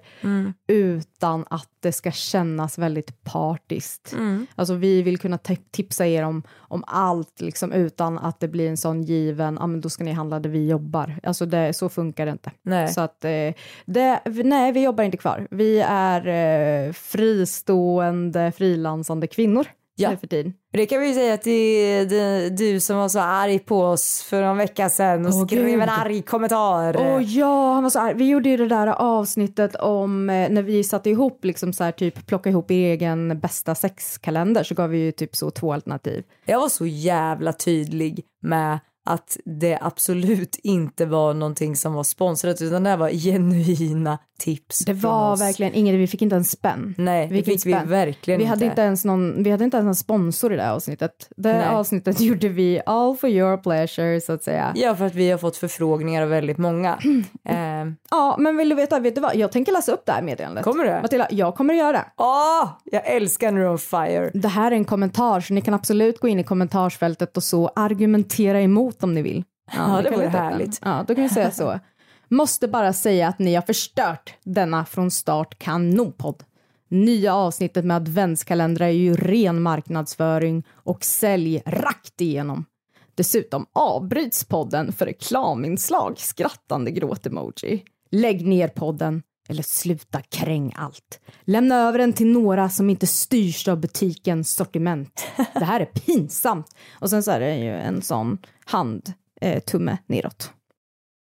Speaker 2: utan att det ska kännas väldigt partiskt. Alltså vi vill kunna tipsa er om, om allt liksom utan att det blir en sån given, ja men då ska ni handla där vi jobbar. Alltså det, så funkar det inte.
Speaker 1: Nej.
Speaker 2: Så att eh, det, nej, vi jobbar inte kvar. Vi är eh, fristående, frilansande kvinnor
Speaker 1: Ja.
Speaker 2: nu för tiden.
Speaker 1: Det kan vi ju säga till det- du som var så arg på oss för en vecka sedan och
Speaker 2: Åh,
Speaker 1: skrev
Speaker 2: Gud.
Speaker 1: en arg kommentar.
Speaker 2: Åh ja, han var så arg. Vi gjorde ju det där avsnittet om eh, när vi satte ihop, liksom så här, typ plocka ihop er egen bästa sexkalender så gav vi ju typ så två alternativ.
Speaker 1: Jag var så jävla tydlig med att det absolut inte var någonting som var sponsrat utan det här var genuina tips
Speaker 2: Det var verkligen inget, vi fick inte en spänn.
Speaker 1: Nej, det
Speaker 2: Vilken
Speaker 1: fick vi
Speaker 2: spänn.
Speaker 1: verkligen
Speaker 2: vi hade
Speaker 1: inte.
Speaker 2: inte ens någon, vi hade inte ens en sponsor i det här avsnittet. Det
Speaker 1: Nej.
Speaker 2: avsnittet gjorde vi all for your pleasure så att säga.
Speaker 1: Ja, för att vi har fått förfrågningar av väldigt många. Ehm,
Speaker 2: Ja, men vill du veta, vet du vad? Jag tänker läsa upp det här meddelandet.
Speaker 1: Kommer du?
Speaker 2: Matilda, jag kommer att göra det.
Speaker 1: Åh, jag älskar när du on fire.
Speaker 2: Det här är en kommentar, så ni kan absolut gå in i kommentarsfältet och så argumentera emot om ni vill.
Speaker 1: Ja,
Speaker 2: ni
Speaker 1: det vore härligt.
Speaker 2: Ja, då kan vi säga så. Måste bara säga att ni har förstört denna från start kanonpodd. Nya avsnittet med adventskalendrar är ju ren marknadsföring och sälj rakt igenom. Dessutom avbryts podden för reklaminslag, skrattande gråt-emoji. Lägg ner podden eller sluta kräng allt. Lämna över den till några som inte styrs av butikens sortiment. Det här är pinsamt. Och sen så är det ju en sån hand, eh, tumme neråt.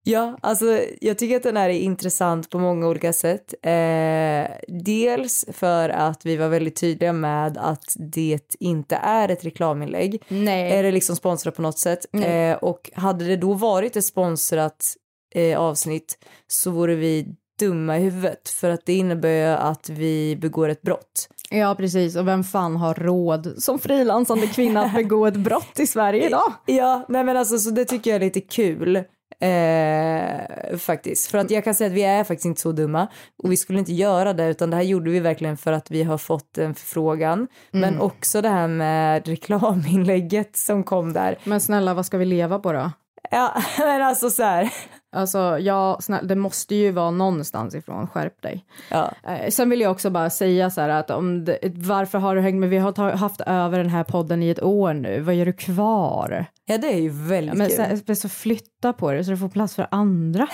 Speaker 1: Ja, alltså jag tycker att den här är intressant på många olika sätt. Eh, dels för att vi var väldigt tydliga med att det inte är ett reklaminlägg.
Speaker 2: Nej.
Speaker 1: Är det liksom sponsrat på något sätt? Eh, och hade det då varit ett sponsrat eh, avsnitt så vore vi dumma i huvudet för att det innebär ju att vi begår ett brott.
Speaker 2: Ja, precis. Och vem fan har råd som frilansande kvinna att begå ett brott i Sverige idag?
Speaker 1: Ja, nej men alltså så det tycker jag är lite kul. Eh, faktiskt. För att jag kan säga att vi är faktiskt inte så dumma och vi skulle inte göra det utan det här gjorde vi verkligen för att vi har fått en förfrågan. Men också det här med reklaminlägget som kom där.
Speaker 2: Men snälla, vad ska vi leva på då?
Speaker 1: Ja, men alltså så här.
Speaker 2: Alltså, ja, det måste ju vara någonstans ifrån. Skärp dig.
Speaker 1: Ja.
Speaker 2: Eh, sen vill jag också bara säga så här att om det, varför har du hängt med? Vi har ta, haft över den här podden i ett år nu. Vad gör du kvar?
Speaker 1: ja, det är ju väldigt
Speaker 2: Men
Speaker 1: kul.
Speaker 2: så, så flytta på det så du får plats för andra.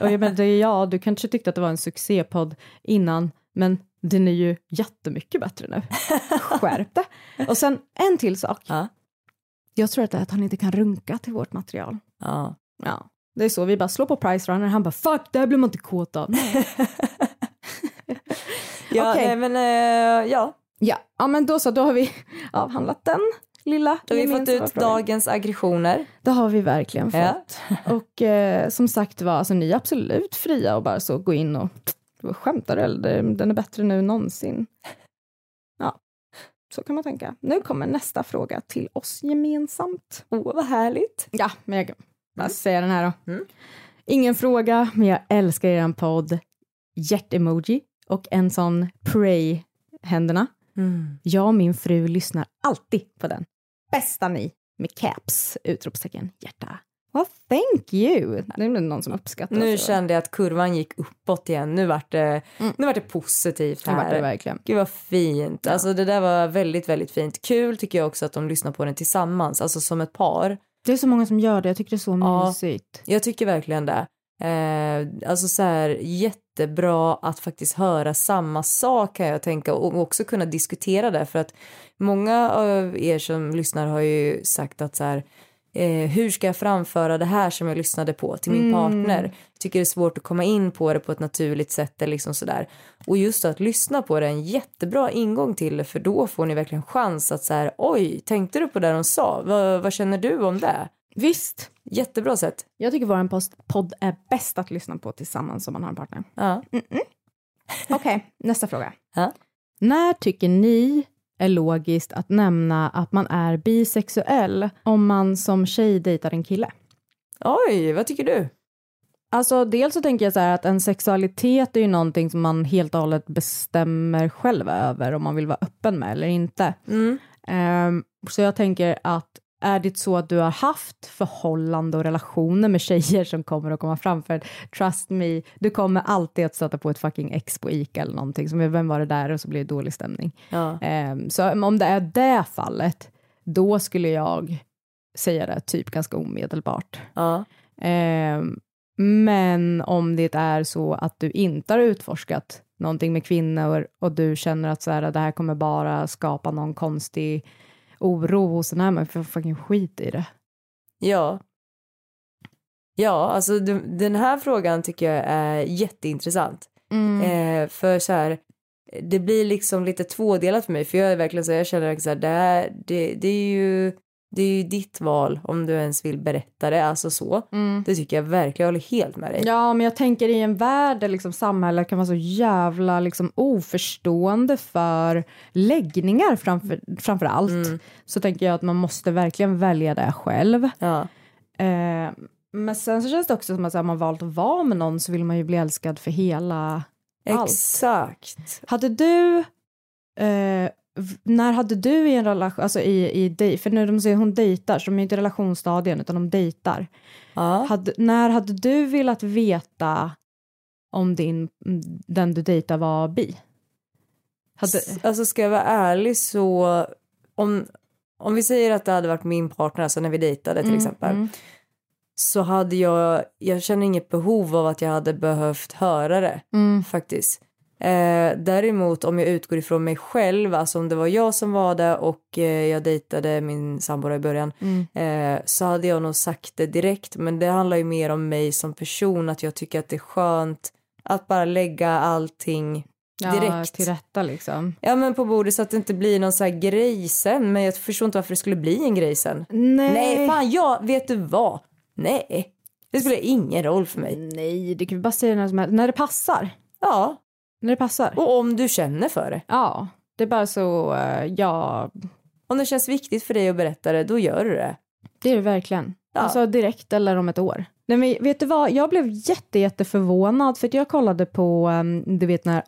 Speaker 2: och jag menar, ja, du kanske tyckte att det var en succépodd innan, men den är ju jättemycket bättre nu. Skärp det. Och sen en till sak.
Speaker 1: Ja.
Speaker 2: Jag tror att det är att han inte kan runka till vårt material.
Speaker 1: Ja.
Speaker 2: Ja, det är så. Vi bara slår på Price Runner. Han bara fuck, det här blir man inte kåt av.
Speaker 1: Ja,
Speaker 2: Okej.
Speaker 1: nej, men eh, ja.
Speaker 2: ja. ja, men då så, då har vi avhandlat den lilla
Speaker 1: Då har vi fått ut
Speaker 2: frågan.
Speaker 1: dagens aggressioner.
Speaker 2: Det har vi verkligen fått.
Speaker 1: Ja.
Speaker 2: Och eh, som sagt var, alltså, ni är absolut fria och bara så gå in och skämtar eller? Den är bättre nu än någonsin. Så kan man tänka. Nu kommer nästa fråga till oss gemensamt.
Speaker 1: Åh, vad härligt.
Speaker 2: Ja, men jag bara säga den här då. Ingen fråga, men jag älskar er podd. Hjärtemoji och en sån pray-händerna.
Speaker 1: Mm.
Speaker 2: Jag och min fru lyssnar alltid på den. Bästa ni! Med caps! Utropstecken, hjärta. Well, thank you! Det är någon som uppskattar
Speaker 1: Nu
Speaker 2: oss.
Speaker 1: kände jag att kurvan gick uppåt igen. Nu vart det, nu vart det positivt
Speaker 2: Det
Speaker 1: här.
Speaker 2: vart det verkligen.
Speaker 1: Gud vad fint. Alltså det där var väldigt, väldigt fint. Kul tycker jag också att de lyssnar på den tillsammans, alltså som ett par.
Speaker 2: Det är så många som gör det, jag tycker det är så
Speaker 1: Ja.
Speaker 2: mysigt.
Speaker 1: Jag tycker verkligen det. Eh, alltså så här jättebra att faktiskt höra samma sak kan jag tänka och också kunna diskutera det för att många av er som lyssnar har ju sagt att så här eh, hur ska jag framföra det här som jag lyssnade på till min
Speaker 2: Mm.
Speaker 1: partner? Tycker det är svårt att komma in på det på ett naturligt sätt eller liksom sådär. Och just att lyssna på det är en jättebra ingång till det för då får ni verkligen chans att så här oj, tänkte du på det de sa? Vad, vad känner du om det?
Speaker 2: Visst.
Speaker 1: Jättebra sätt.
Speaker 2: Jag tycker vår post- podd är bäst att lyssna på tillsammans om man har en partner.
Speaker 1: Ja.
Speaker 2: Okej, nästa fråga.
Speaker 1: Ja.
Speaker 2: När tycker ni är logiskt att nämna att man är bisexuell om man som tjej dejtar en kille?
Speaker 1: Oj, vad tycker du?
Speaker 2: Alltså dels så tänker jag så här att en sexualitet är ju någonting som man helt och hållet bestämmer själv över om man vill vara öppen med eller inte.
Speaker 1: Mm.
Speaker 2: Ehm, så jag tänker att är det så att du har haft förhållande och relationer med tjejer som kommer att komma fram för trust me, du kommer alltid att stöta på ett fucking ex på Ica eller någonting som vem var det där och så blir det dålig stämning.
Speaker 1: Ja.
Speaker 2: Ehm, så om det är det fallet, då skulle jag säga det typ ganska omedelbart.
Speaker 1: Ja.
Speaker 2: Ehm, men om det är så att du inte har utforskat någonting med kvinnor och du känner att så här, det här kommer bara skapa någon konstig oro hos den här människan, för fucking skit i det.
Speaker 1: Ja. Ja, alltså den här frågan tycker jag är jätteintressant. Eh, för så här, det blir liksom lite tvådelat för mig. För jag är verkligen så här, jag känner att det, här, det, det är ju det är ju ditt val om du ens vill berätta det, alltså så. Det tycker jag verkligen, jag håller helt med dig.
Speaker 2: Ja, men jag tänker i en värld där liksom samhället kan vara så jävla liksom oförstående för läggningar framför, framför allt, så tänker jag att man måste verkligen välja det själv.
Speaker 1: Ja.
Speaker 2: Eh, men sen så känns det också som att här, man valt att vara med någon så vill man ju bli älskad för hela allt.
Speaker 1: Exakt.
Speaker 2: Hade du, eh, när hade du i en relation, alltså i, i dej- för när de säger hon dejtar, så de är inte i relationsstadien utan de dejtar.
Speaker 1: Ja.
Speaker 2: Hade, när hade du velat veta om din, den du dejtar var bi? Hade,
Speaker 1: Alltså ska jag vara ärlig så om, om vi säger att det hade varit min partner, alltså när vi dejtade till
Speaker 2: Mm,
Speaker 1: exempel,
Speaker 2: mm.
Speaker 1: så hade jag, jag känner inget behov av att jag hade behövt höra det
Speaker 2: Mm.
Speaker 1: faktiskt. Eh, däremot om jag utgår ifrån mig själv, alltså om det var jag som var det och eh, jag dejtade min sambo i början,
Speaker 2: Mm.
Speaker 1: eh, så hade jag nog sagt det direkt. Men det handlar ju mer om mig som person, att jag tycker att det är skönt att bara lägga allting
Speaker 2: ja,
Speaker 1: direkt.
Speaker 2: till rätta liksom.
Speaker 1: Ja men på bordet så att det inte blir någon så här grej sen. Men jag förstår inte varför det skulle bli en grej sen.
Speaker 2: Nej.
Speaker 1: Nej fan jag, vet du vad? Nej. Det spelar ingen roll för mig.
Speaker 2: Nej, du kan ju bara säga när som helst, när det passar.
Speaker 1: Ja.
Speaker 2: När det passar.
Speaker 1: Och om du känner för det.
Speaker 2: Ja, det är bara så, eh, ja,
Speaker 1: Om det känns viktigt för dig att berätta det, då gör du det.
Speaker 2: det är det verkligen.
Speaker 1: Ja.
Speaker 2: Alltså direkt eller om ett år. Nej, men vet du vad, jag blev jätte, jätte förvånad för att jag kollade på, um, du vet den här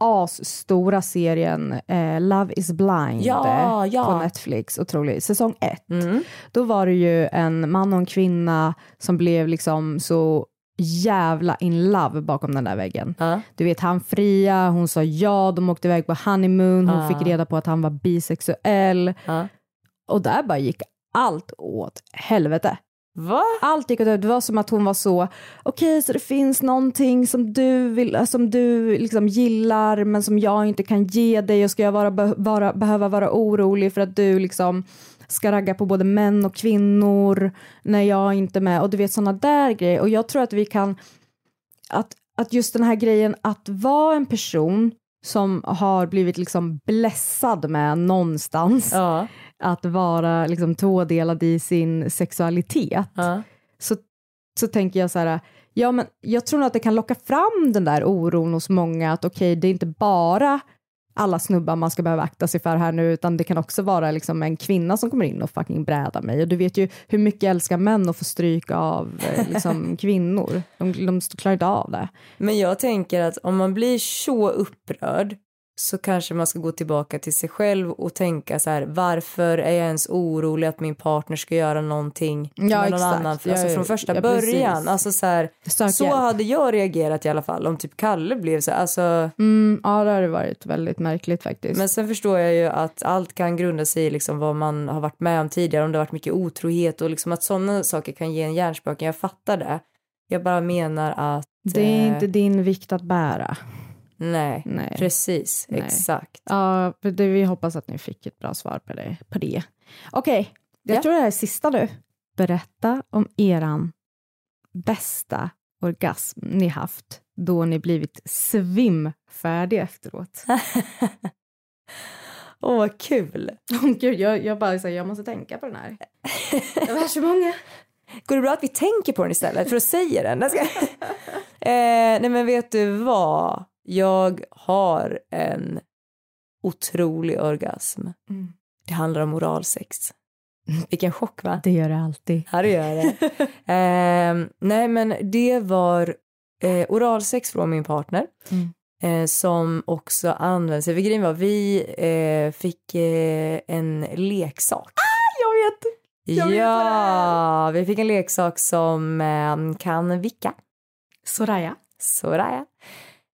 Speaker 2: asstora serien eh, Love is blind
Speaker 1: Ja, ja.
Speaker 2: på Netflix, otrolig, säsong ett.
Speaker 1: Mm.
Speaker 2: Då var det ju en man och en kvinna som blev liksom så jävla in love bakom den där väggen.
Speaker 1: Ja.
Speaker 2: Du vet, han fria, hon sa ja, de åkte iväg på honeymoon, hon
Speaker 1: Ah.
Speaker 2: fick reda på att han var bisexuell.
Speaker 1: Ja.
Speaker 2: Och där bara gick allt åt helvete.
Speaker 1: Va?
Speaker 2: Allt gick åt helvete. Det var som att hon var så, okej, så det finns någonting som du, vill, som du liksom gillar men som jag inte kan ge dig och ska jag vara, be, vara, behöva vara orolig för att du liksom ska ragga på både män och kvinnor när jag inte är med och du vet sådana där grejer och jag tror att vi kan att, att just den här grejen att vara en person som har blivit liksom blessad med någonstans
Speaker 1: Ja.
Speaker 2: att vara liksom tvådelad i sin sexualitet
Speaker 1: Ja.
Speaker 2: så, så tänker jag så här, ja men jag tror nog att det kan locka fram den där oron hos många att okej, det är inte bara alla snubbar man ska behöva akta sig för här nu utan det kan också vara liksom en kvinna som kommer in och fucking brädar mig och du vet ju hur mycket jag älskar män att få stryk av eh, liksom, kvinnor. De, de klarar inte av det.
Speaker 1: Men jag tänker att om man blir så upprörd så kanske man ska gå tillbaka till sig själv och tänka så här varför är jag ens orolig att min partner ska göra någonting
Speaker 2: Ja,
Speaker 1: med någon
Speaker 2: exakt.
Speaker 1: annan alltså,
Speaker 2: Ja,
Speaker 1: från första
Speaker 2: ja,
Speaker 1: början. Alltså så här, så
Speaker 2: hjälp.
Speaker 1: hade jag reagerat i alla fall om typ Kalle blev så här, alltså
Speaker 2: Mm, ja, det hade varit väldigt märkligt faktiskt.
Speaker 1: Men sen förstår jag ju att allt kan grunda sig i liksom vad man har varit med om tidigare, om det har varit mycket otrohet och liksom att sådana saker kan ge en hjärnspöken. Jag fattar det. Jag bara menar att...
Speaker 2: det är
Speaker 1: eh,
Speaker 2: inte din vikt att bära.
Speaker 1: Nej,
Speaker 2: Nej.
Speaker 1: precis.
Speaker 2: Nej.
Speaker 1: Exakt.
Speaker 2: Ja, det, vi hoppas att ni fick ett bra svar på det. På det. Okej, jag
Speaker 1: Ja.
Speaker 2: tror det här är sista nu. Berätta om eran bästa orgasm ni haft då ni blivit svimfärdiga efteråt.
Speaker 1: Åh, vad kul.
Speaker 2: Åh gud, jag, jag bara säger jag måste tänka på den här. Det var så många.
Speaker 1: Går det bra att vi tänker på den istället för att säga den? Eh, nej men vet du vad? Jag har en otrolig orgasm.
Speaker 2: Mm.
Speaker 1: Det handlar om oralsex. Vilken chock va?
Speaker 2: Det gör det alltid.
Speaker 1: Ja, det gör det. Ehm, nej, men det var eh, oralsex från min partner
Speaker 2: Mm.
Speaker 1: eh, som också används. För grejen var, vi eh, fick eh, en leksak.
Speaker 2: Jag vet. jag vet det
Speaker 1: ja, vi fick en leksak som eh, kan vicka.
Speaker 2: Soraya.
Speaker 1: Ja.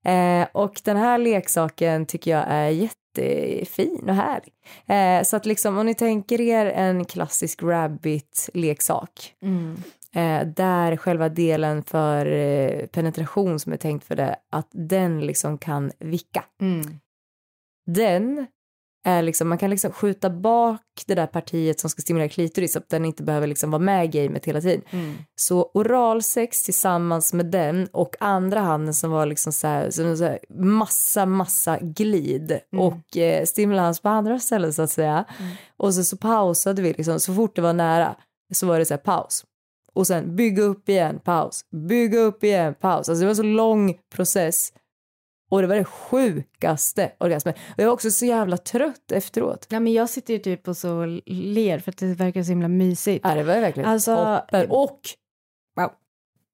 Speaker 1: Eh, och den här leksaken tycker jag är jättefin och härlig. Eh, så att liksom om ni tänker er en klassisk rabbit-leksak
Speaker 2: Mm.
Speaker 1: eh, där själva delen för eh, penetration som är tänkt för det, att den liksom kan vicka.
Speaker 2: Mm.
Speaker 1: Den är liksom, man kan liksom skjuta bak det där partiet som ska stimulera klitoris så att den inte behöver liksom vara med i gamet hela tiden.
Speaker 2: Mm.
Speaker 1: Så oralsex tillsammans med den och andra handen som var liksom så här, så här massa, massa glid
Speaker 2: Mm.
Speaker 1: och eh, stimulans på andra ställen så att säga. Och så, så pausade vi liksom, så fort det var nära så var det så här paus. Och sen bygga upp igen, paus, bygga upp igen, paus. Alltså det var så lång process. Och det var det sjukaste orgasmen. Och jag var också så jävla trött efteråt.
Speaker 2: Ja, men jag sitter ju typ och så ler för att det verkar så himla mysigt.
Speaker 1: Ja, det var ju verkligen
Speaker 2: Alltså-
Speaker 1: toppen. Och, wow.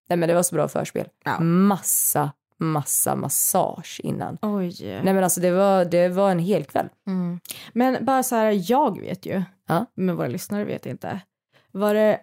Speaker 1: Nej men det var så bra förspel.
Speaker 2: Ja.
Speaker 1: Massa, massa massage innan.
Speaker 2: Oj.
Speaker 1: Nej men alltså det var, det var en hel kväll.
Speaker 2: Mm. Men bara så här, jag vet ju,
Speaker 1: Ja.
Speaker 2: men våra lyssnare vet inte. Var det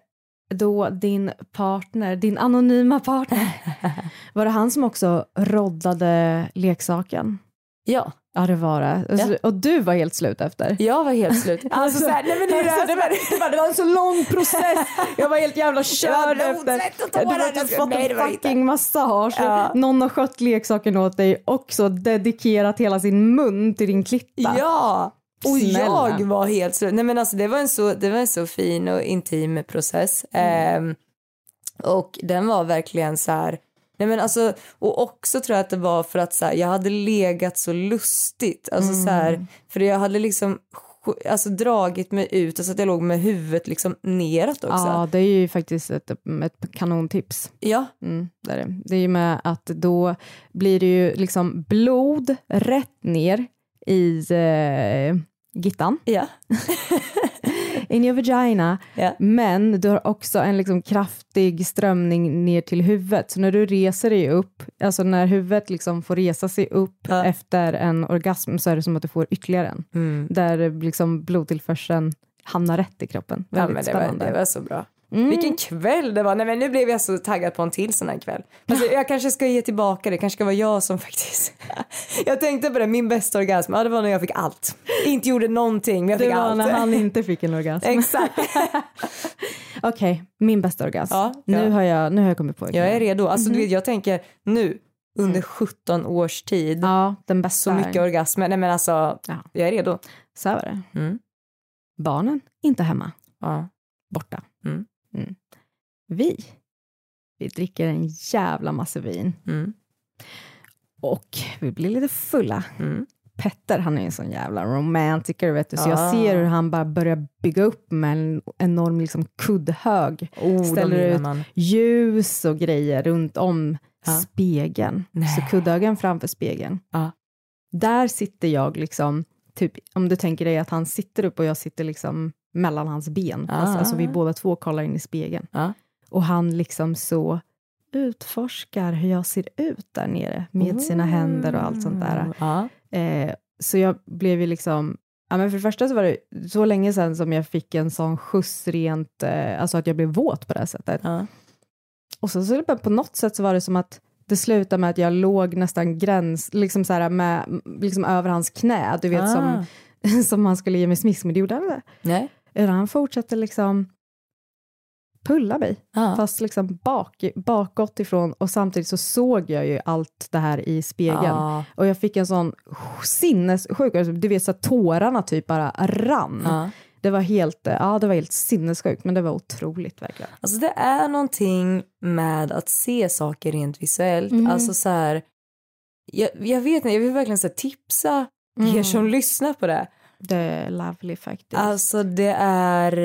Speaker 2: då din partner, din anonyma partner, var det han som också roddade leksaken?
Speaker 1: Ja,
Speaker 2: Ja, det var det. Alltså, Och du var helt slut efter?
Speaker 1: jag var helt slut. Alltså, så här, nej, men det, är det,
Speaker 2: var, det, var, det var en så lång process. Jag var helt jävla körd efter.
Speaker 1: och
Speaker 2: Du har fått en fucking massage.
Speaker 1: Ja.
Speaker 2: Någon har skött leksaken åt dig också dedikerat hela sin mun till din klitta.
Speaker 1: Ja! Och
Speaker 2: Snälla.
Speaker 1: jag var helt slut. Nej men alltså det var en så, det var en så fin och intim process. Ehm, och den var verkligen så här, nej men alltså, och också tror jag att det var för att så här, jag hade legat så lustigt. Alltså så här, för jag hade liksom alltså dragit mig ut, alltså att jag låg med huvudet liksom neråt också.
Speaker 2: Ja, det är ju faktiskt ett, ett kanontips.
Speaker 1: Ja,
Speaker 2: Mm, det, är det. det är ju med att då blir det ju liksom blod rätt ner i eh, gittan,
Speaker 1: ja,
Speaker 2: in your vagina,
Speaker 1: ja.
Speaker 2: men du har också en liksom kraftig strömning ner till huvudet. Så när du reser dig upp, alltså när huvudet liksom får resa sig upp
Speaker 1: Ja.
Speaker 2: efter en orgasm så är det som att du får ytterligare en.
Speaker 1: Mm.
Speaker 2: Där liksom blodtillförseln hamnar rätt i kroppen.
Speaker 1: Ja, men det var, det var så bra.
Speaker 2: Mm.
Speaker 1: Vilken kväll det var. Nej, men nu blev jag så taggad på en till sån här kväll. Alltså, jag kanske ska ge tillbaka det. kanske ska vara jag som faktiskt... jag tänkte på det, min bästa orgasm, ja, det var när jag fick allt. Inte gjorde någonting, men jag
Speaker 2: Det
Speaker 1: fick
Speaker 2: var
Speaker 1: allt.
Speaker 2: när han inte fick en orgasm.
Speaker 1: Exakt.
Speaker 2: Okej, min bästa orgasm.
Speaker 1: Ja,
Speaker 2: Nu,
Speaker 1: ja.
Speaker 2: har jag, nu har jag kommit på
Speaker 1: Jag är redo. Alltså,
Speaker 2: Mhm.
Speaker 1: du vet, jag tänker nu, under 17 års tid,
Speaker 2: Ja, den bästa.
Speaker 1: så mycket orgasmer. Nej men alltså,
Speaker 2: Ja.
Speaker 1: jag är redo.
Speaker 2: Så här var det.
Speaker 1: Mm.
Speaker 2: Barnen, inte hemma.
Speaker 1: Ja.
Speaker 2: Borta.
Speaker 1: Mm.
Speaker 2: Mm. Vi, vi dricker en jävla massa vin.
Speaker 1: Mm.
Speaker 2: Och vi blir lite fulla.
Speaker 1: Mm.
Speaker 2: Petter, han är en sån jävla romantiker, vet du. Så
Speaker 1: Ah.
Speaker 2: jag ser hur han bara börjar bygga upp med en enorm liksom, kuddhög.
Speaker 1: Oh,
Speaker 2: Ställer ut
Speaker 1: man.
Speaker 2: ljus och grejer runt om
Speaker 1: Ja.
Speaker 2: spegeln.
Speaker 1: Nej.
Speaker 2: Så kuddhögen framför spegeln.
Speaker 1: Ja.
Speaker 2: där sitter jag liksom, typ om du tänker dig att han sitter upp och jag sitter liksom mellan hans ben.
Speaker 1: Ah.
Speaker 2: Alltså, alltså vi båda två kollar in i spegeln.
Speaker 1: Ja.
Speaker 2: Och han liksom så utforskar hur jag ser ut där nere med sina händer och allt sånt där.
Speaker 1: Ja.
Speaker 2: Eh, så jag blev ju liksom, ja men för det första så var det så länge sedan som jag fick en sån skjuts rent, eh, alltså att jag blev våt på det här sättet.
Speaker 1: Ja.
Speaker 2: Och så, så på något sätt så var det som att det slutade med att jag låg nästan gräns, liksom så här med, liksom över hans knä, du vet
Speaker 1: Ah.
Speaker 2: som, som han skulle ge mig smisk, men det gjorde han inte.
Speaker 1: Nej.
Speaker 2: Utan han fortsatte liksom pulla mig,
Speaker 1: Ja.
Speaker 2: fast liksom bak, bakåt ifrån och samtidigt så såg jag ju allt det här i spegeln.
Speaker 1: Ja.
Speaker 2: Och jag fick en sån sinnessjuk, alltså, du vet så att tårarna typ bara rann.
Speaker 1: Ja.
Speaker 2: Det var helt, ja det var helt sinnessjukt, men det var otroligt verkligen.
Speaker 1: Alltså det är någonting med att se saker rent visuellt.
Speaker 2: Mm.
Speaker 1: Alltså så här, jag, jag vet inte, jag vill verkligen så tipsa er
Speaker 2: Mm.
Speaker 1: som lyssnar på det.
Speaker 2: Det är lovely faktiskt.
Speaker 1: Alltså det är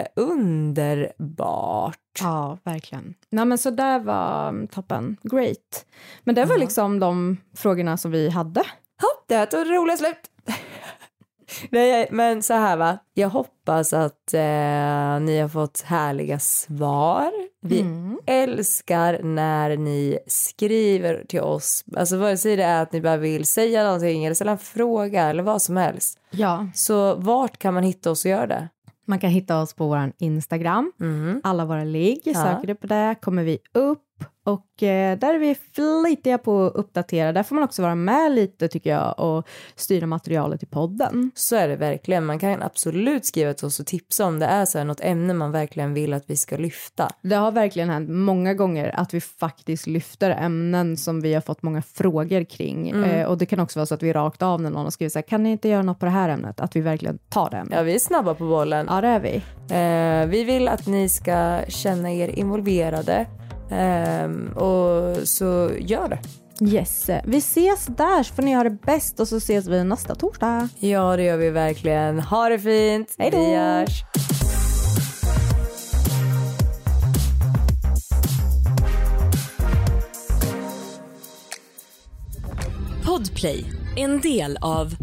Speaker 1: eh, underbart.
Speaker 2: Ja, verkligen. Nej, men så där var mm, toppen. Great. Men det var
Speaker 1: Ja.
Speaker 2: liksom de frågorna som vi hade.
Speaker 1: Hopp, det här tog det roliga slut. Nej, men så här va, jag hoppas att eh, ni har fått härliga svar. Vi
Speaker 2: Mm.
Speaker 1: älskar när ni skriver till oss, alltså vare sig det är att ni bara vill säga någonting eller ställa en fråga eller vad som helst.
Speaker 2: Ja.
Speaker 1: Så vart kan man hitta oss och göra det?
Speaker 2: Man kan hitta oss på vår Instagram.
Speaker 1: Mm.
Speaker 2: Alla våra ligg,
Speaker 1: Ja.
Speaker 2: söker du på det kommer vi upp och eh, där är vi flitiga på att uppdatera. Där får man också vara med lite tycker jag och styra materialet i podden.
Speaker 1: Så är det verkligen. Man kan absolut skriva till oss och tipsa om det är så här något ämne man verkligen vill att vi ska lyfta.
Speaker 2: Det har verkligen hänt många gånger att vi faktiskt lyfter ämnen som vi har fått många frågor kring.
Speaker 1: Mm.
Speaker 2: Eh, och det kan också vara så att vi rakt av när någon har skrivit så här, kan ni inte göra något på det här ämnet? Att vi verkligen tar det ämnet.
Speaker 1: Ja, vi är snabba på bollen.
Speaker 2: Ja, det är vi.
Speaker 1: Eh, vi vill att ni ska känna er involverade. Ehm, och så gör det.
Speaker 2: Yes. Vi ses där så får ni ha det bäst och så ses vi nästa torsdag.
Speaker 1: Ja, det gör vi verkligen. Ha det fint.
Speaker 2: Hej då.
Speaker 1: Vi hörs.
Speaker 3: Podplay, en del av